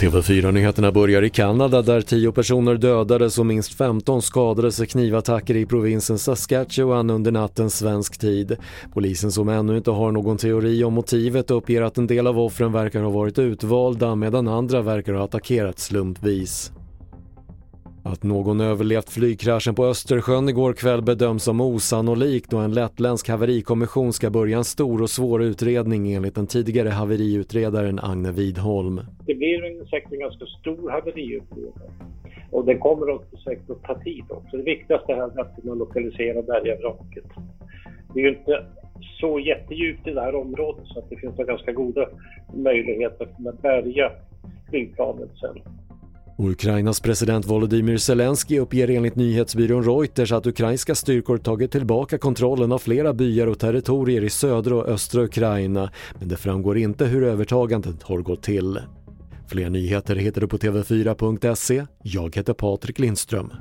TV4-nyheterna börjar i Kanada där 10 personer dödades och minst 15 skadades i knivattacker i provinsen Saskatchewan under natten svensk tid. Polisen som ännu inte har någon teori om motivet uppger att en del av offren verkar ha varit utvalda medan andra verkar ha attackerat slumpvis. Att någon överlevt flygkraschen på Östersjön igår kväll bedöms som osannolikt och en lettländsk haverikommission ska börja en stor och svår utredning enligt den tidigare haveriutredaren Agne Widholm. Det blir säkert en ganska stor haveriutredning och det kommer också säkert att ta tid också. Det viktigaste är att kunna lokalisera bergavraket. Det är ju inte så jättedjupt i det här området så att det finns ganska goda möjligheter att kunna bärga flygplanet sen. Och Ukrainas president Volodymyr Zelensky uppger enligt nyhetsbyrån Reuters att ukrainska styrkor tagit tillbaka kontrollen av flera byar och territorier i södra och östra Ukraina, men det framgår inte hur övertagandet har gått till. Fler nyheter hittar du på TV4.se. Jag heter Patrik Lindström.